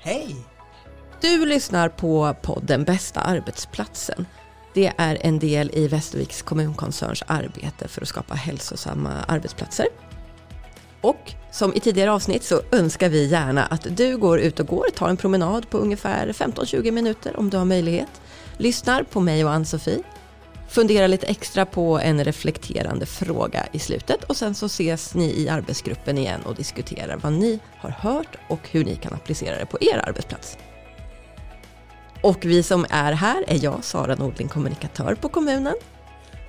Hej! Du lyssnar på podden Bästa arbetsplatsen. Det är en del i Västerviks kommunkoncerns arbete för att skapa hälsosamma arbetsplatser. Och som i tidigare avsnitt så önskar vi gärna att du går ut och går, tar en promenad på ungefär 15-20 minuter om du har möjlighet. Lyssnar på mig och Ann-Sofie. Funderar lite extra på en reflekterande fråga i slutet och sen så ses ni i arbetsgruppen igen och diskuterar vad ni har hört och hur ni kan applicera det på er arbetsplats. Och vi som är här är jag, Sara Nordling, kommunikatör på kommunen.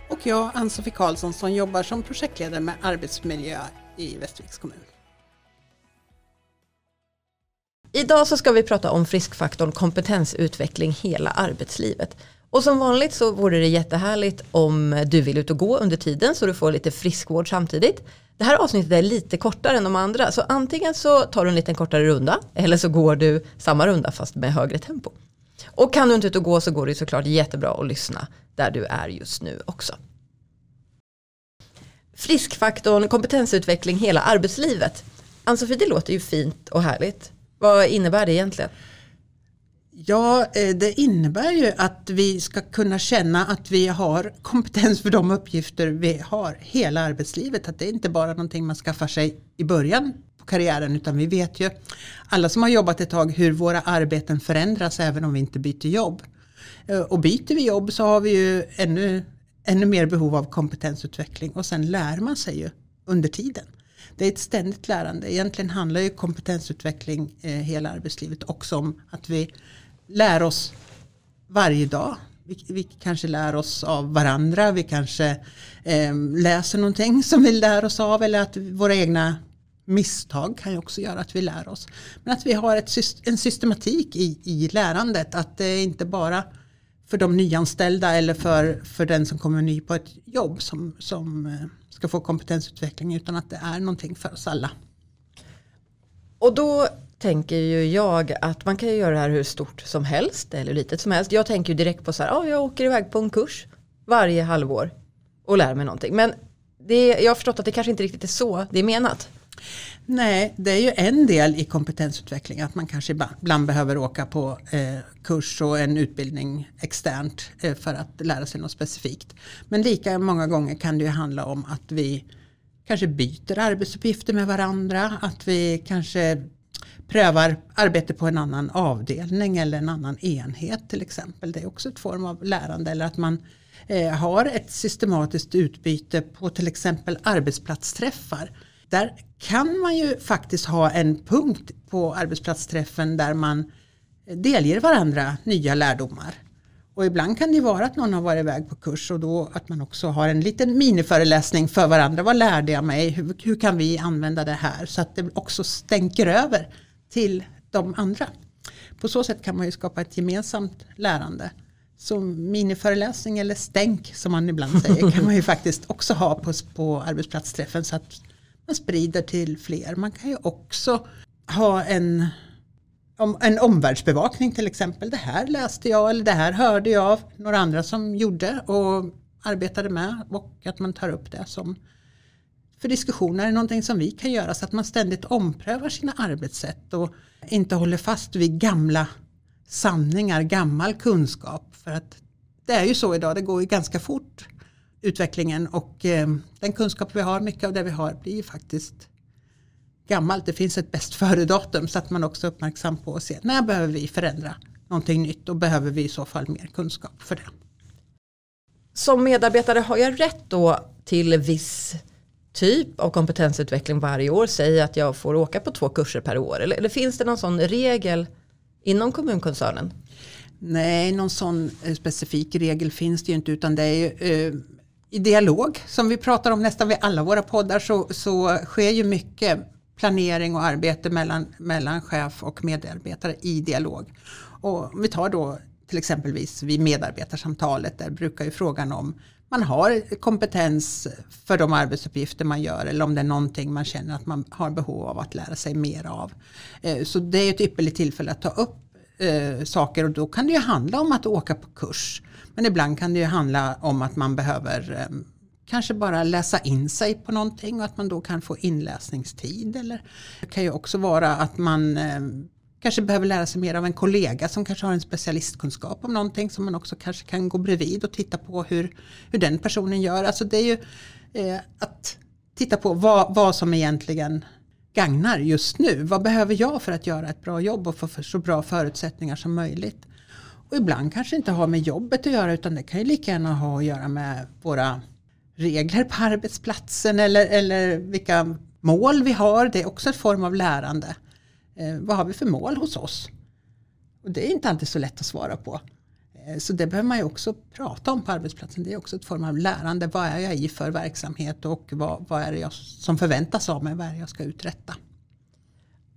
Och jag, Ann-Sofie Karlsson, som jobbar som projektledare med arbetsmiljö i Västerviks kommun. Idag så ska vi prata om friskfaktorn kompetensutveckling hela arbetslivet. Och som vanligt så vore det jättehärligt om du vill ut och gå under tiden så du får lite friskvård samtidigt. Det här avsnittet är lite kortare än de andra så antingen så tar du en liten kortare runda eller så går du samma runda fast med högre tempo. Och kan du inte ut och gå så går det såklart jättebra att lyssna där du är just nu också. Friskfaktorn kompetensutveckling hela arbetslivet. Ann-Sofie det låter ju fint och härligt. Vad innebär det egentligen? Ja, eh, det innebär ju att vi ska kunna känna att vi har kompetens för de uppgifter vi har hela arbetslivet. Att det är inte bara någonting man skaffar sig i början på karriären utan vi vet ju alla som har jobbat ett tag hur våra arbeten förändras även om vi inte byter jobb. Eh, och byter vi jobb så har vi ju ännu, ännu mer behov av kompetensutveckling och sen lär man sig ju under tiden. Det är ett ständigt lärande. Egentligen handlar ju kompetensutveckling eh, hela arbetslivet också om att vi lär oss varje dag. Vi, vi kanske lär oss av varandra, vi kanske eh, läser någonting som vi lär oss av eller att våra egna misstag kan ju också göra att vi lär oss. Men att vi har ett, en systematik i, i lärandet, att det är inte bara för de nyanställda eller för, för den som kommer ny på ett jobb som, som eh, ska få kompetensutveckling utan att det är någonting för oss alla. Och då tänker ju jag att man kan ju göra det här hur stort som helst eller litet som helst. Jag tänker ju direkt på så här, ja, jag åker iväg på en kurs varje halvår och lär mig någonting. Men det, jag har förstått att det kanske inte riktigt är så det är menat. Nej, det är ju en del i kompetensutveckling att man kanske ibland behöver åka på eh, kurs och en utbildning externt eh, för att lära sig något specifikt. Men lika många gånger kan det ju handla om att vi kanske byter arbetsuppgifter med varandra, att vi kanske prövar arbete på en annan avdelning eller en annan enhet till exempel. Det är också ett form av lärande eller att man eh, har ett systematiskt utbyte på till exempel arbetsplatsträffar. Där kan man ju faktiskt ha en punkt på arbetsplatsträffen där man delger varandra nya lärdomar. Och ibland kan det vara att någon har varit iväg på kurs och då att man också har en liten miniföreläsning för varandra. Vad lärde jag mig? Hur, hur kan vi använda det här? Så att det också stänker över till de andra. På så sätt kan man ju skapa ett gemensamt lärande. Så miniföreläsning eller stänk som man ibland säger kan man ju faktiskt också ha på, på arbetsplatsträffen så att man sprider till fler. Man kan ju också ha en, en omvärldsbevakning till exempel. Det här läste jag eller det här hörde jag av några andra som gjorde och arbetade med och att man tar upp det som för diskussioner är någonting som vi kan göra så att man ständigt omprövar sina arbetssätt och inte håller fast vid gamla sanningar, gammal kunskap. För att det är ju så idag, det går ju ganska fort utvecklingen och eh, den kunskap vi har, mycket av det vi har blir ju faktiskt gammalt. Det finns ett bäst före-datum så att man också är uppmärksam på att se när behöver vi förändra någonting nytt och behöver vi i så fall mer kunskap för det. Som medarbetare har jag rätt då till viss typ av kompetensutveckling varje år. Säg att jag får åka på två kurser per år. Eller, eller finns det någon sån regel inom kommunkoncernen? Nej, någon sån eh, specifik regel finns det ju inte utan det är ju eh, i dialog som vi pratar om nästan vid alla våra poddar så, så sker ju mycket planering och arbete mellan, mellan chef och medarbetare i dialog. Och om vi tar då till exempelvis vid medarbetarsamtalet där brukar ju frågan om man har kompetens för de arbetsuppgifter man gör eller om det är någonting man känner att man har behov av att lära sig mer av. Eh, så det är ett ypperligt tillfälle att ta upp eh, saker och då kan det ju handla om att åka på kurs. Men ibland kan det ju handla om att man behöver eh, kanske bara läsa in sig på någonting och att man då kan få inläsningstid. Eller det kan ju också vara att man kanske behöver lära sig mer av en kollega som kanske har en specialistkunskap om någonting som man också kanske kan gå bredvid och titta på hur, hur den personen gör. Alltså det är ju eh, att titta på vad, vad som egentligen gagnar just nu. Vad behöver jag för att göra ett bra jobb och få så bra förutsättningar som möjligt. Och ibland kanske inte har med jobbet att göra utan det kan ju lika gärna ha att göra med våra regler på arbetsplatsen eller, eller vilka mål vi har. Det är också en form av lärande. Eh, vad har vi för mål hos oss? Och det är inte alltid så lätt att svara på. Eh, så det behöver man ju också prata om på arbetsplatsen. Det är också ett form av lärande. Vad är jag i för verksamhet och vad, vad är det jag som förväntas av mig? Vad är det jag ska uträtta?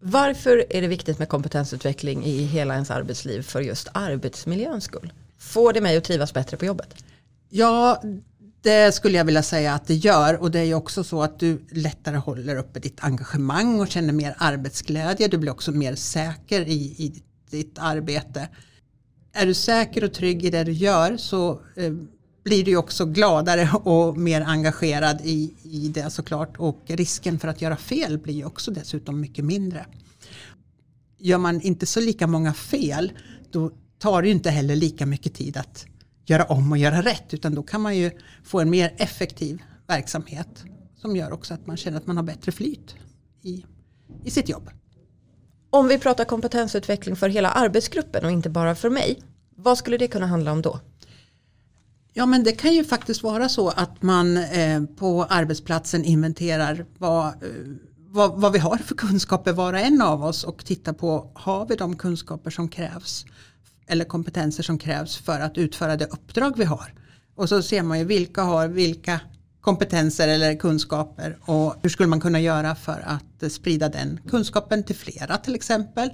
Varför är det viktigt med kompetensutveckling i hela ens arbetsliv för just arbetsmiljöns skull? Får det mig att trivas bättre på jobbet? Ja, det skulle jag vilja säga att det gör och det är ju också så att du lättare håller uppe ditt engagemang och känner mer arbetsglädje. Du blir också mer säker i, i ditt arbete. Är du säker och trygg i det du gör så eh, blir du också gladare och mer engagerad i, i det såklart och risken för att göra fel blir också dessutom mycket mindre. Gör man inte så lika många fel då tar det inte heller lika mycket tid att göra om och göra rätt utan då kan man ju få en mer effektiv verksamhet som gör också att man känner att man har bättre flyt i, i sitt jobb. Om vi pratar kompetensutveckling för hela arbetsgruppen och inte bara för mig, vad skulle det kunna handla om då? Ja men det kan ju faktiskt vara så att man eh, på arbetsplatsen inventerar vad, eh, vad, vad, vi har för kunskaper var och en av oss och tittar på har vi de kunskaper som krävs eller kompetenser som krävs för att utföra det uppdrag vi har. Och så ser man ju vilka har vilka kompetenser eller kunskaper och hur skulle man kunna göra för att sprida den kunskapen till flera till exempel.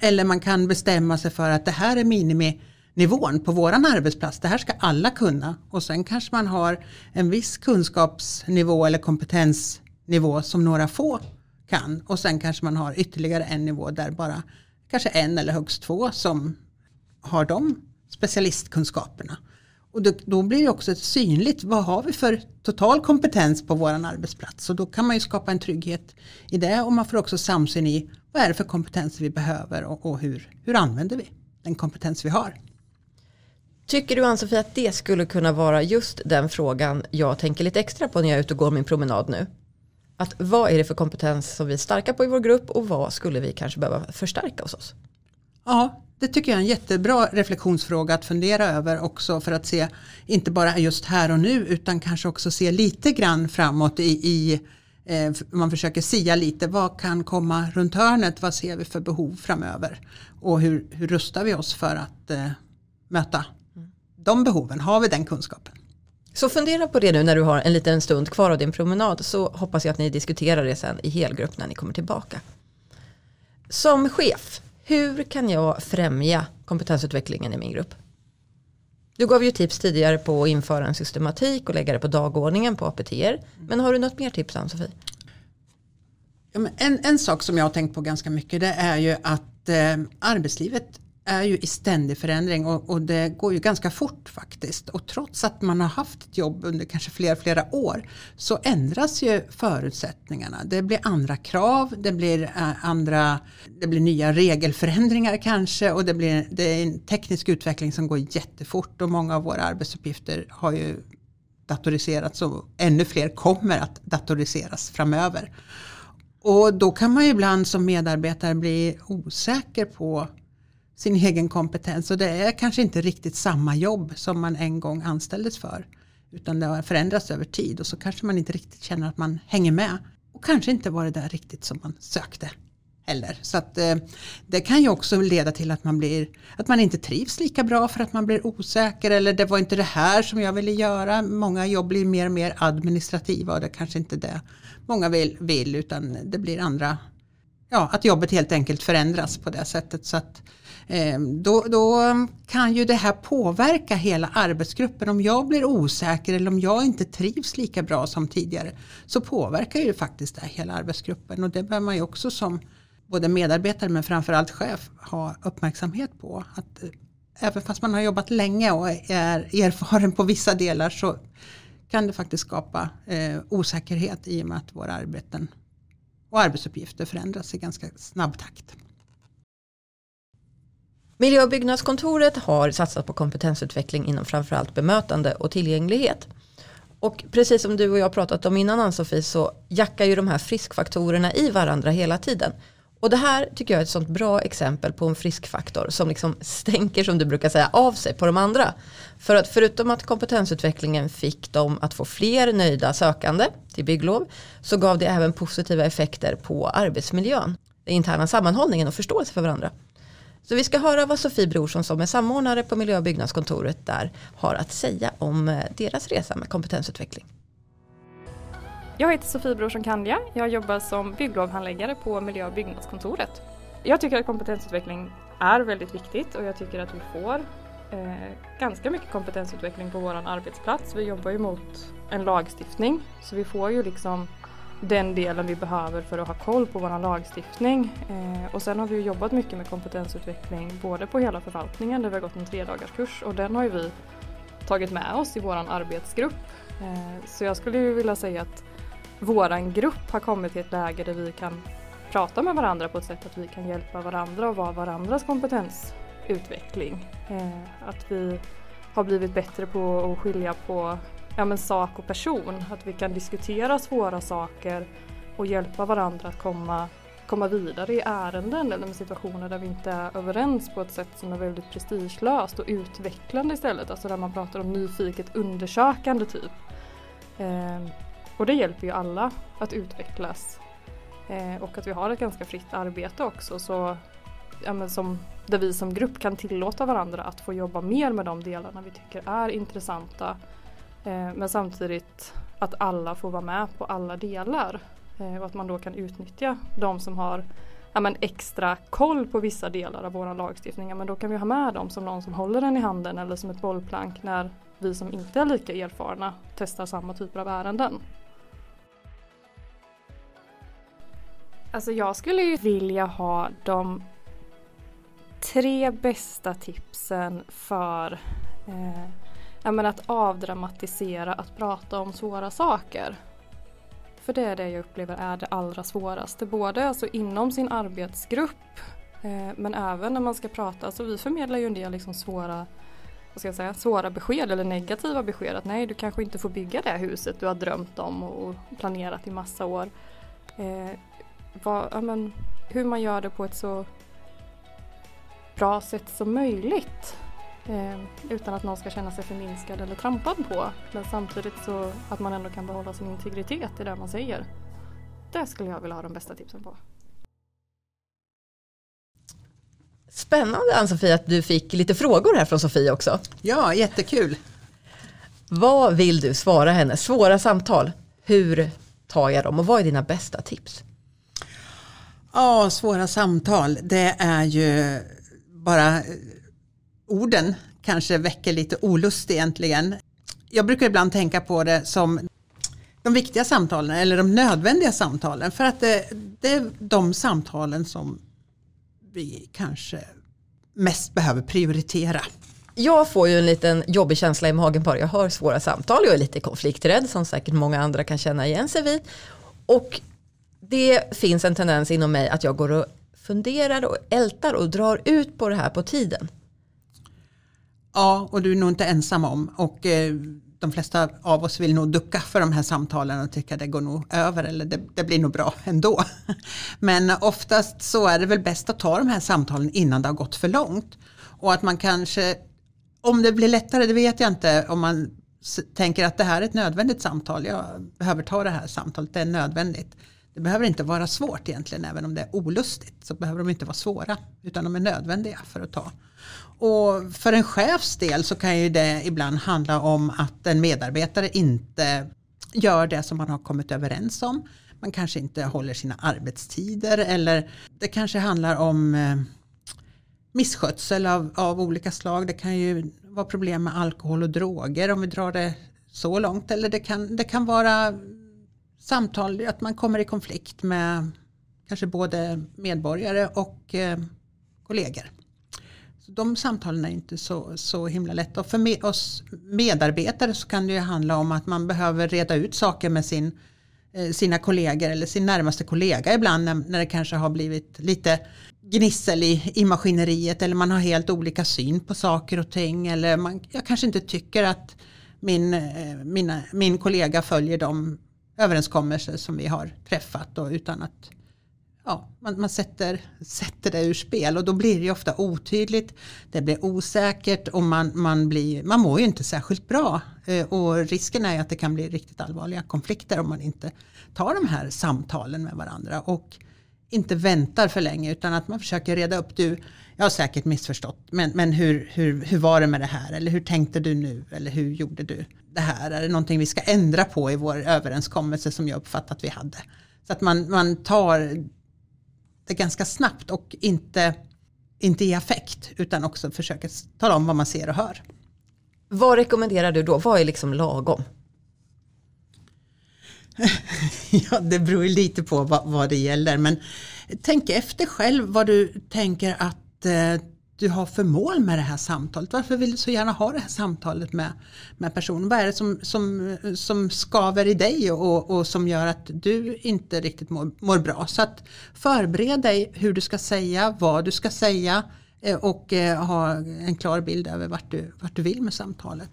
Eller man kan bestämma sig för att det här är miniminivån på våran arbetsplats. Det här ska alla kunna och sen kanske man har en viss kunskapsnivå eller kompetensnivå som några få kan och sen kanske man har ytterligare en nivå där bara kanske en eller högst två som har de specialistkunskaperna. Och då, då, blir det också synligt, vad har vi för total kompetens på vår arbetsplats? Och då kan man ju skapa en trygghet i det och man får också samsyn i vad är det för kompetenser vi behöver och, och hur, hur använder vi den kompetens vi har. Tycker du Ann-Sofie att det skulle kunna vara just den frågan jag tänker lite extra på när jag är ute och går min promenad nu? Att vad är det för kompetens som vi är starka på i vår grupp och vad skulle vi kanske behöva förstärka hos oss? Ja, det tycker jag är en jättebra reflektionsfråga att fundera över också för att se inte bara just här och nu utan kanske också se lite grann framåt i, i eh, man försöker sia lite vad kan komma runt hörnet, vad ser vi för behov framöver och hur, hur rustar vi oss för att eh, möta de behoven, har vi den kunskapen? Så fundera på det nu när du har en liten stund kvar av din promenad så hoppas jag att ni diskuterar det sen i helgrupp när ni kommer tillbaka. Som chef, hur kan jag främja kompetensutvecklingen i min grupp? Du gav ju tips tidigare på att införa en systematik och lägga det på dagordningen på APT. Men har du något mer tips Ann-Sofie? Ja, en, en sak som jag har tänkt på ganska mycket det är ju att eh, arbetslivet är ju i ständig förändring och, och, det går ju ganska fort faktiskt. Och trots att man har haft ett jobb under kanske flera, flera år så ändras ju förutsättningarna. Det blir andra krav, det blir, äh, andra, det blir nya regelförändringar kanske och det, blir, det är en teknisk utveckling som går jättefort och många av våra arbetsuppgifter har ju datoriserats och ännu fler kommer att datoriseras framöver. Och då kan man ju ibland som medarbetare bli osäker på sin egen kompetens och det är kanske inte riktigt samma jobb som man en gång anställdes för. Utan det har förändrats över tid och så kanske man inte riktigt känner att man hänger med. Och kanske inte var det där riktigt som man sökte heller. Så att, eh, det kan ju också leda till att man, blir, att man inte trivs lika bra för att man blir osäker eller det var inte det här som jag ville göra. Många jobb blir mer och mer administrativa och det kanske inte det många vill, vill utan det blir andra, ja att jobbet helt enkelt förändras på det sättet. Så att Ehm, då, då, kan ju det här påverka hela arbetsgruppen. Om jag blir osäker eller om jag inte trivs lika bra som tidigare så påverkar ju faktiskt det hela arbetsgruppen och det bör man ju också som både medarbetare men framförallt chef ha uppmärksamhet på. Att eh, även fast man har jobbat länge och är erfaren på vissa delar så kan det faktiskt skapa eh, osäkerhet i och med att våra arbeten och arbetsuppgifter förändras i ganska snabb takt. Miljö och byggnadskontoret har satsat på kompetensutveckling inom framförallt bemötande och tillgänglighet. Och precis som du och jag pratat om innan Ann-Sofie så jackar ju de här friskfaktorerna i varandra hela tiden. Och det här tycker jag är ett sånt bra exempel på en friskfaktor som liksom stänker som du brukar säga av sig på de andra. För att förutom att kompetensutvecklingen fick dem att få fler nöjda sökande till bygglov så gav det även positiva effekter på arbetsmiljön, den interna sammanhållningen och förståelse för varandra. Så vi ska höra vad Sofie Brorsson som är samordnare på miljö och byggnadskontoret där har att säga om eh, deras resa med kompetensutveckling. Jag heter Sofie Brorsson Kandja. Jag jobbar som bygglovhandläggare på miljö och byggnadskontoret. Jag tycker att kompetensutveckling är väldigt viktigt och jag tycker att vi får eh, ganska mycket kompetensutveckling på vår arbetsplats. Vi jobbar ju mot en lagstiftning så vi får ju liksom den delen vi behöver för att ha koll på vår lagstiftning. Eh, och sen har vi jobbat mycket med kompetensutveckling både på hela förvaltningen där vi har gått en tre dagars kurs och den har ju vi tagit med oss i vår arbetsgrupp. Eh, så jag skulle ju vilja säga att våran grupp har kommit till ett läge där vi kan prata med varandra på ett sätt att vi kan hjälpa varandra och vara varandras kompetensutveckling. Eh, att vi har blivit bättre på att skilja på ja, men sak och person. Att vi kan diskutera svåra saker och hjälpa varandra att komma, komma vidare i ärenden eller med situationer där vi inte är överens på ett sätt som är väldigt prestigelöst och utvecklande istället. Alltså där man pratar om nyfiket undersökande typ. Eh, och det hjälper ju alla att utvecklas. Eh, och att vi har ett ganska fritt arbete också. Så, ja, men som, där vi som grupp kan tillåta varandra att få jobba mer med de delarna vi tycker är intressanta Eh, men samtidigt att alla får vara med på alla delar eh, och att man då kan utnyttja de som har ja, men extra koll på vissa delar av vår lagstiftning. Men då kan vi ha med dem som någon som håller den i handen eller som ett bollplank när vi som inte är lika erfarna testar samma typer av ärenden. Alltså jag skulle ju vilja ha de tre bästa tipsen för eh, ja, men att avdramatisera att prata om svåra saker. För det är det jag upplever är det allra svåraste. Både alltså inom sin arbetsgrupp eh, men även när man ska prata. Alltså vi förmedlar ju en del liksom svåra, vad ska jag säga, svåra besked eller negativa besked. Att nej, du kanske inte får bygga det huset du har drömt om och planerat i massa år. Eh, vad, ja, men, hur man gör det på ett så bra sätt som möjligt. Eh, utan att någon ska känna sig förminskad eller trampad på. Men samtidigt så att man ändå kan behålla sin integritet i det man säger. Det skulle jag vilja ha de bästa tipsen på. Spännande Ann-Sofie att du fick lite frågor här från Sofie också. Ja, jättekul. Vad vill du svara henne? Svåra samtal. Hur tar jag dem och vad är dina bästa tips? Ja, svåra samtal. Det är ju bara orden kanske väcker lite olust egentligen. Jag brukar ibland tänka på det som de viktiga samtalen eller de nödvändiga samtalen för att det, det är de samtalen som vi kanske mest behöver prioritera. Jag får ju en liten jobbig känsla i magen bara jag hör svåra samtal. Jag är lite konflikträdd som säkert många andra kan känna igen sig vid. Och det finns en tendens inom mig att jag går och funderar och ältar och drar ut på det här på tiden. Ja, och du är nog inte ensam om. Och eh, de flesta av oss vill nog ducka för de här samtalen och tycka det går nog över eller det, det, blir nog bra ändå. Men oftast så är det väl bäst att ta de här samtalen innan det har gått för långt. Och att man kanske, om det blir lättare, det vet jag inte, om man tänker att det här är ett nödvändigt samtal, jag behöver ta det här samtalet, det är nödvändigt. Det behöver inte vara svårt egentligen, även om det är olustigt så behöver de inte vara svåra, utan de är nödvändiga för att ta. Och för en chefs del så kan ju det ibland handla om att en medarbetare inte gör det som man har kommit överens om. Man kanske inte håller sina arbetstider eller det kanske handlar om eh, misskötsel av, av olika slag. Det kan ju vara problem med alkohol och droger om vi drar det så långt. Eller det kan, det kan vara samtal, att man kommer i konflikt med kanske både medborgare och eh, kollegor. De samtalen är inte så, så himla lätta. Och för med, oss medarbetare så kan det ju handla om att man behöver reda ut saker med sin eh, sina kollegor eller sin närmaste kollega ibland när, när det kanske har blivit lite gnissel i, i maskineriet eller man har helt olika syn på saker och ting eller man, jag kanske inte tycker att min, eh, mina, min kollega följer de överenskommelser som vi har träffat och utan att ja, man, man sätter, sätter det ur spel och då blir det ofta otydligt, det blir osäkert och man, man, blir, man mår ju inte särskilt bra. Eh, och risken är att det kan bli riktigt allvarliga konflikter om man inte tar de här samtalen med varandra och inte väntar för länge utan att man försöker reda upp. Du, jag har säkert missförstått men, men hur, hur, hur var det med det här eller hur tänkte du nu eller hur gjorde du det här? Är det någonting vi ska ändra på i vår överenskommelse som jag uppfattat att vi hade? Så att man, man tar det ganska snabbt och inte, inte i affekt utan också försöker tala om vad man ser och hör. Vad rekommenderar du då? Vad är liksom lagom? ja, det beror lite på vad, vad, det gäller men tänk efter själv vad du tänker att eh, du har för mål med det här samtalet. Varför vill du så gärna ha det här samtalet med, med personen? Vad är det som, som, som skaver i dig och, och som gör att du inte riktigt mår, mår bra? Så att förbered dig hur du ska säga, vad du ska säga eh, och eh, ha en klar bild över vart du, vart du vill med samtalet.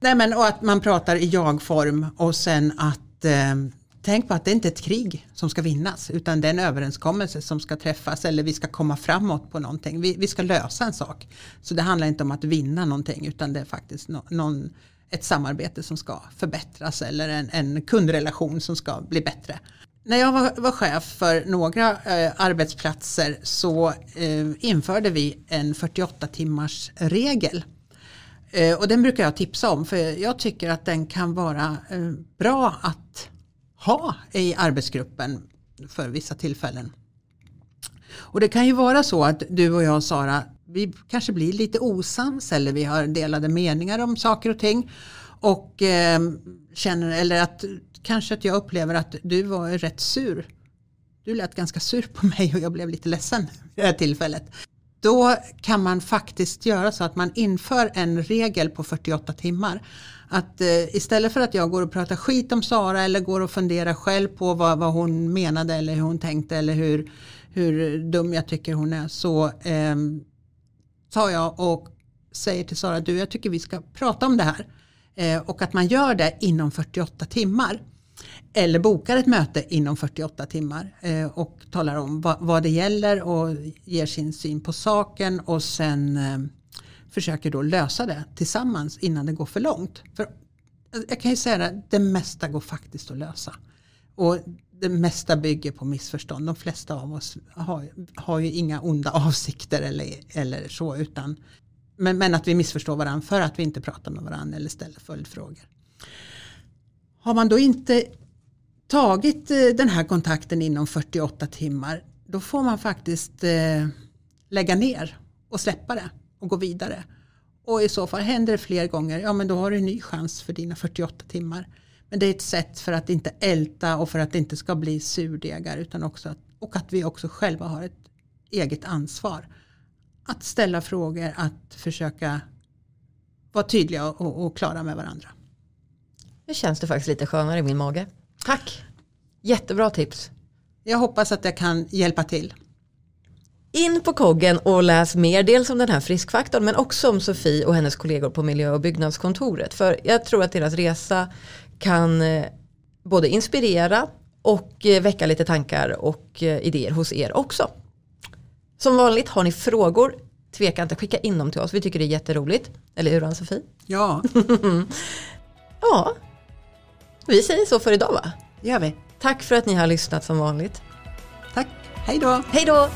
Nej, men, och att man pratar i jag-form och sen att eh, Tänk på att det inte är ett krig som ska vinnas utan det är en överenskommelse som ska träffas eller vi ska komma framåt på någonting. Vi, vi ska lösa en sak. Så det handlar inte om att vinna någonting utan det är faktiskt no, någon, ett samarbete som ska förbättras eller en, en kundrelation som ska bli bättre. När jag var, var chef för några eh, arbetsplatser så eh, införde vi en 48 timmars regel. Eh, och den brukar jag tipsa om för jag tycker att den kan vara eh, bra att ha i arbetsgruppen för vissa tillfällen. Och det kan ju vara så att du och jag Sara, vi kanske blir lite osams eller vi har delade meningar om saker och ting. Och eh, känner, eller att kanske att jag upplever att du var rätt sur. Du lät ganska sur på mig och jag blev lite ledsen vid det här tillfället. Då kan man faktiskt göra så att man inför en regel på 48 timmar att eh, istället för att jag går och pratar skit om Sara eller går och funderar själv på vad, vad hon menade eller hur hon tänkte eller hur, hur dum jag tycker hon är så eh, tar jag och säger till Sara, du jag tycker vi ska prata om det här. Eh, och att man gör det inom 48 timmar. Eller bokar ett möte inom 48 timmar eh, och talar om vad, det gäller och ger sin syn på saken och sen eh, försöker då lösa det tillsammans innan det går för långt. För jag kan ju säga det, det mesta går faktiskt att lösa. Och det mesta bygger på missförstånd. De flesta av oss har, har ju inga onda avsikter eller, eller så. Utan, men, men att vi missförstår varandra för att vi inte pratar med varandra eller ställer följdfrågor. Har man då inte tagit eh, den här kontakten inom 48 timmar då får man faktiskt eh, lägga ner och släppa det och gå vidare. Och i så fall händer det fler gånger, ja men då har du en ny chans för dina 48 timmar. Men det är ett sätt för att inte älta och för att det inte ska bli surdegar utan också att, och att vi också själva har ett eget ansvar. Att ställa frågor, att försöka vara tydliga och, och klara med varandra. Nu känns det faktiskt lite skönare i min mage. Tack! Jättebra tips. Jag hoppas att jag kan hjälpa till. In på koggen och läs mer, dels om den här friskfaktorn men också om Sofie och hennes kollegor på miljö och byggnadskontoret. För jag tror att deras resa kan eh, både inspirera och eh, väcka lite tankar och eh, idéer hos er också. Som vanligt har ni frågor, tveka inte, skicka in dem till oss. Vi tycker det är jätteroligt. Eller hur Ann-Sofie? Ja. ja, vi säger så för idag va? gör vi. Tack för att ni har lyssnat som vanligt. Tack, hej då. Hej då.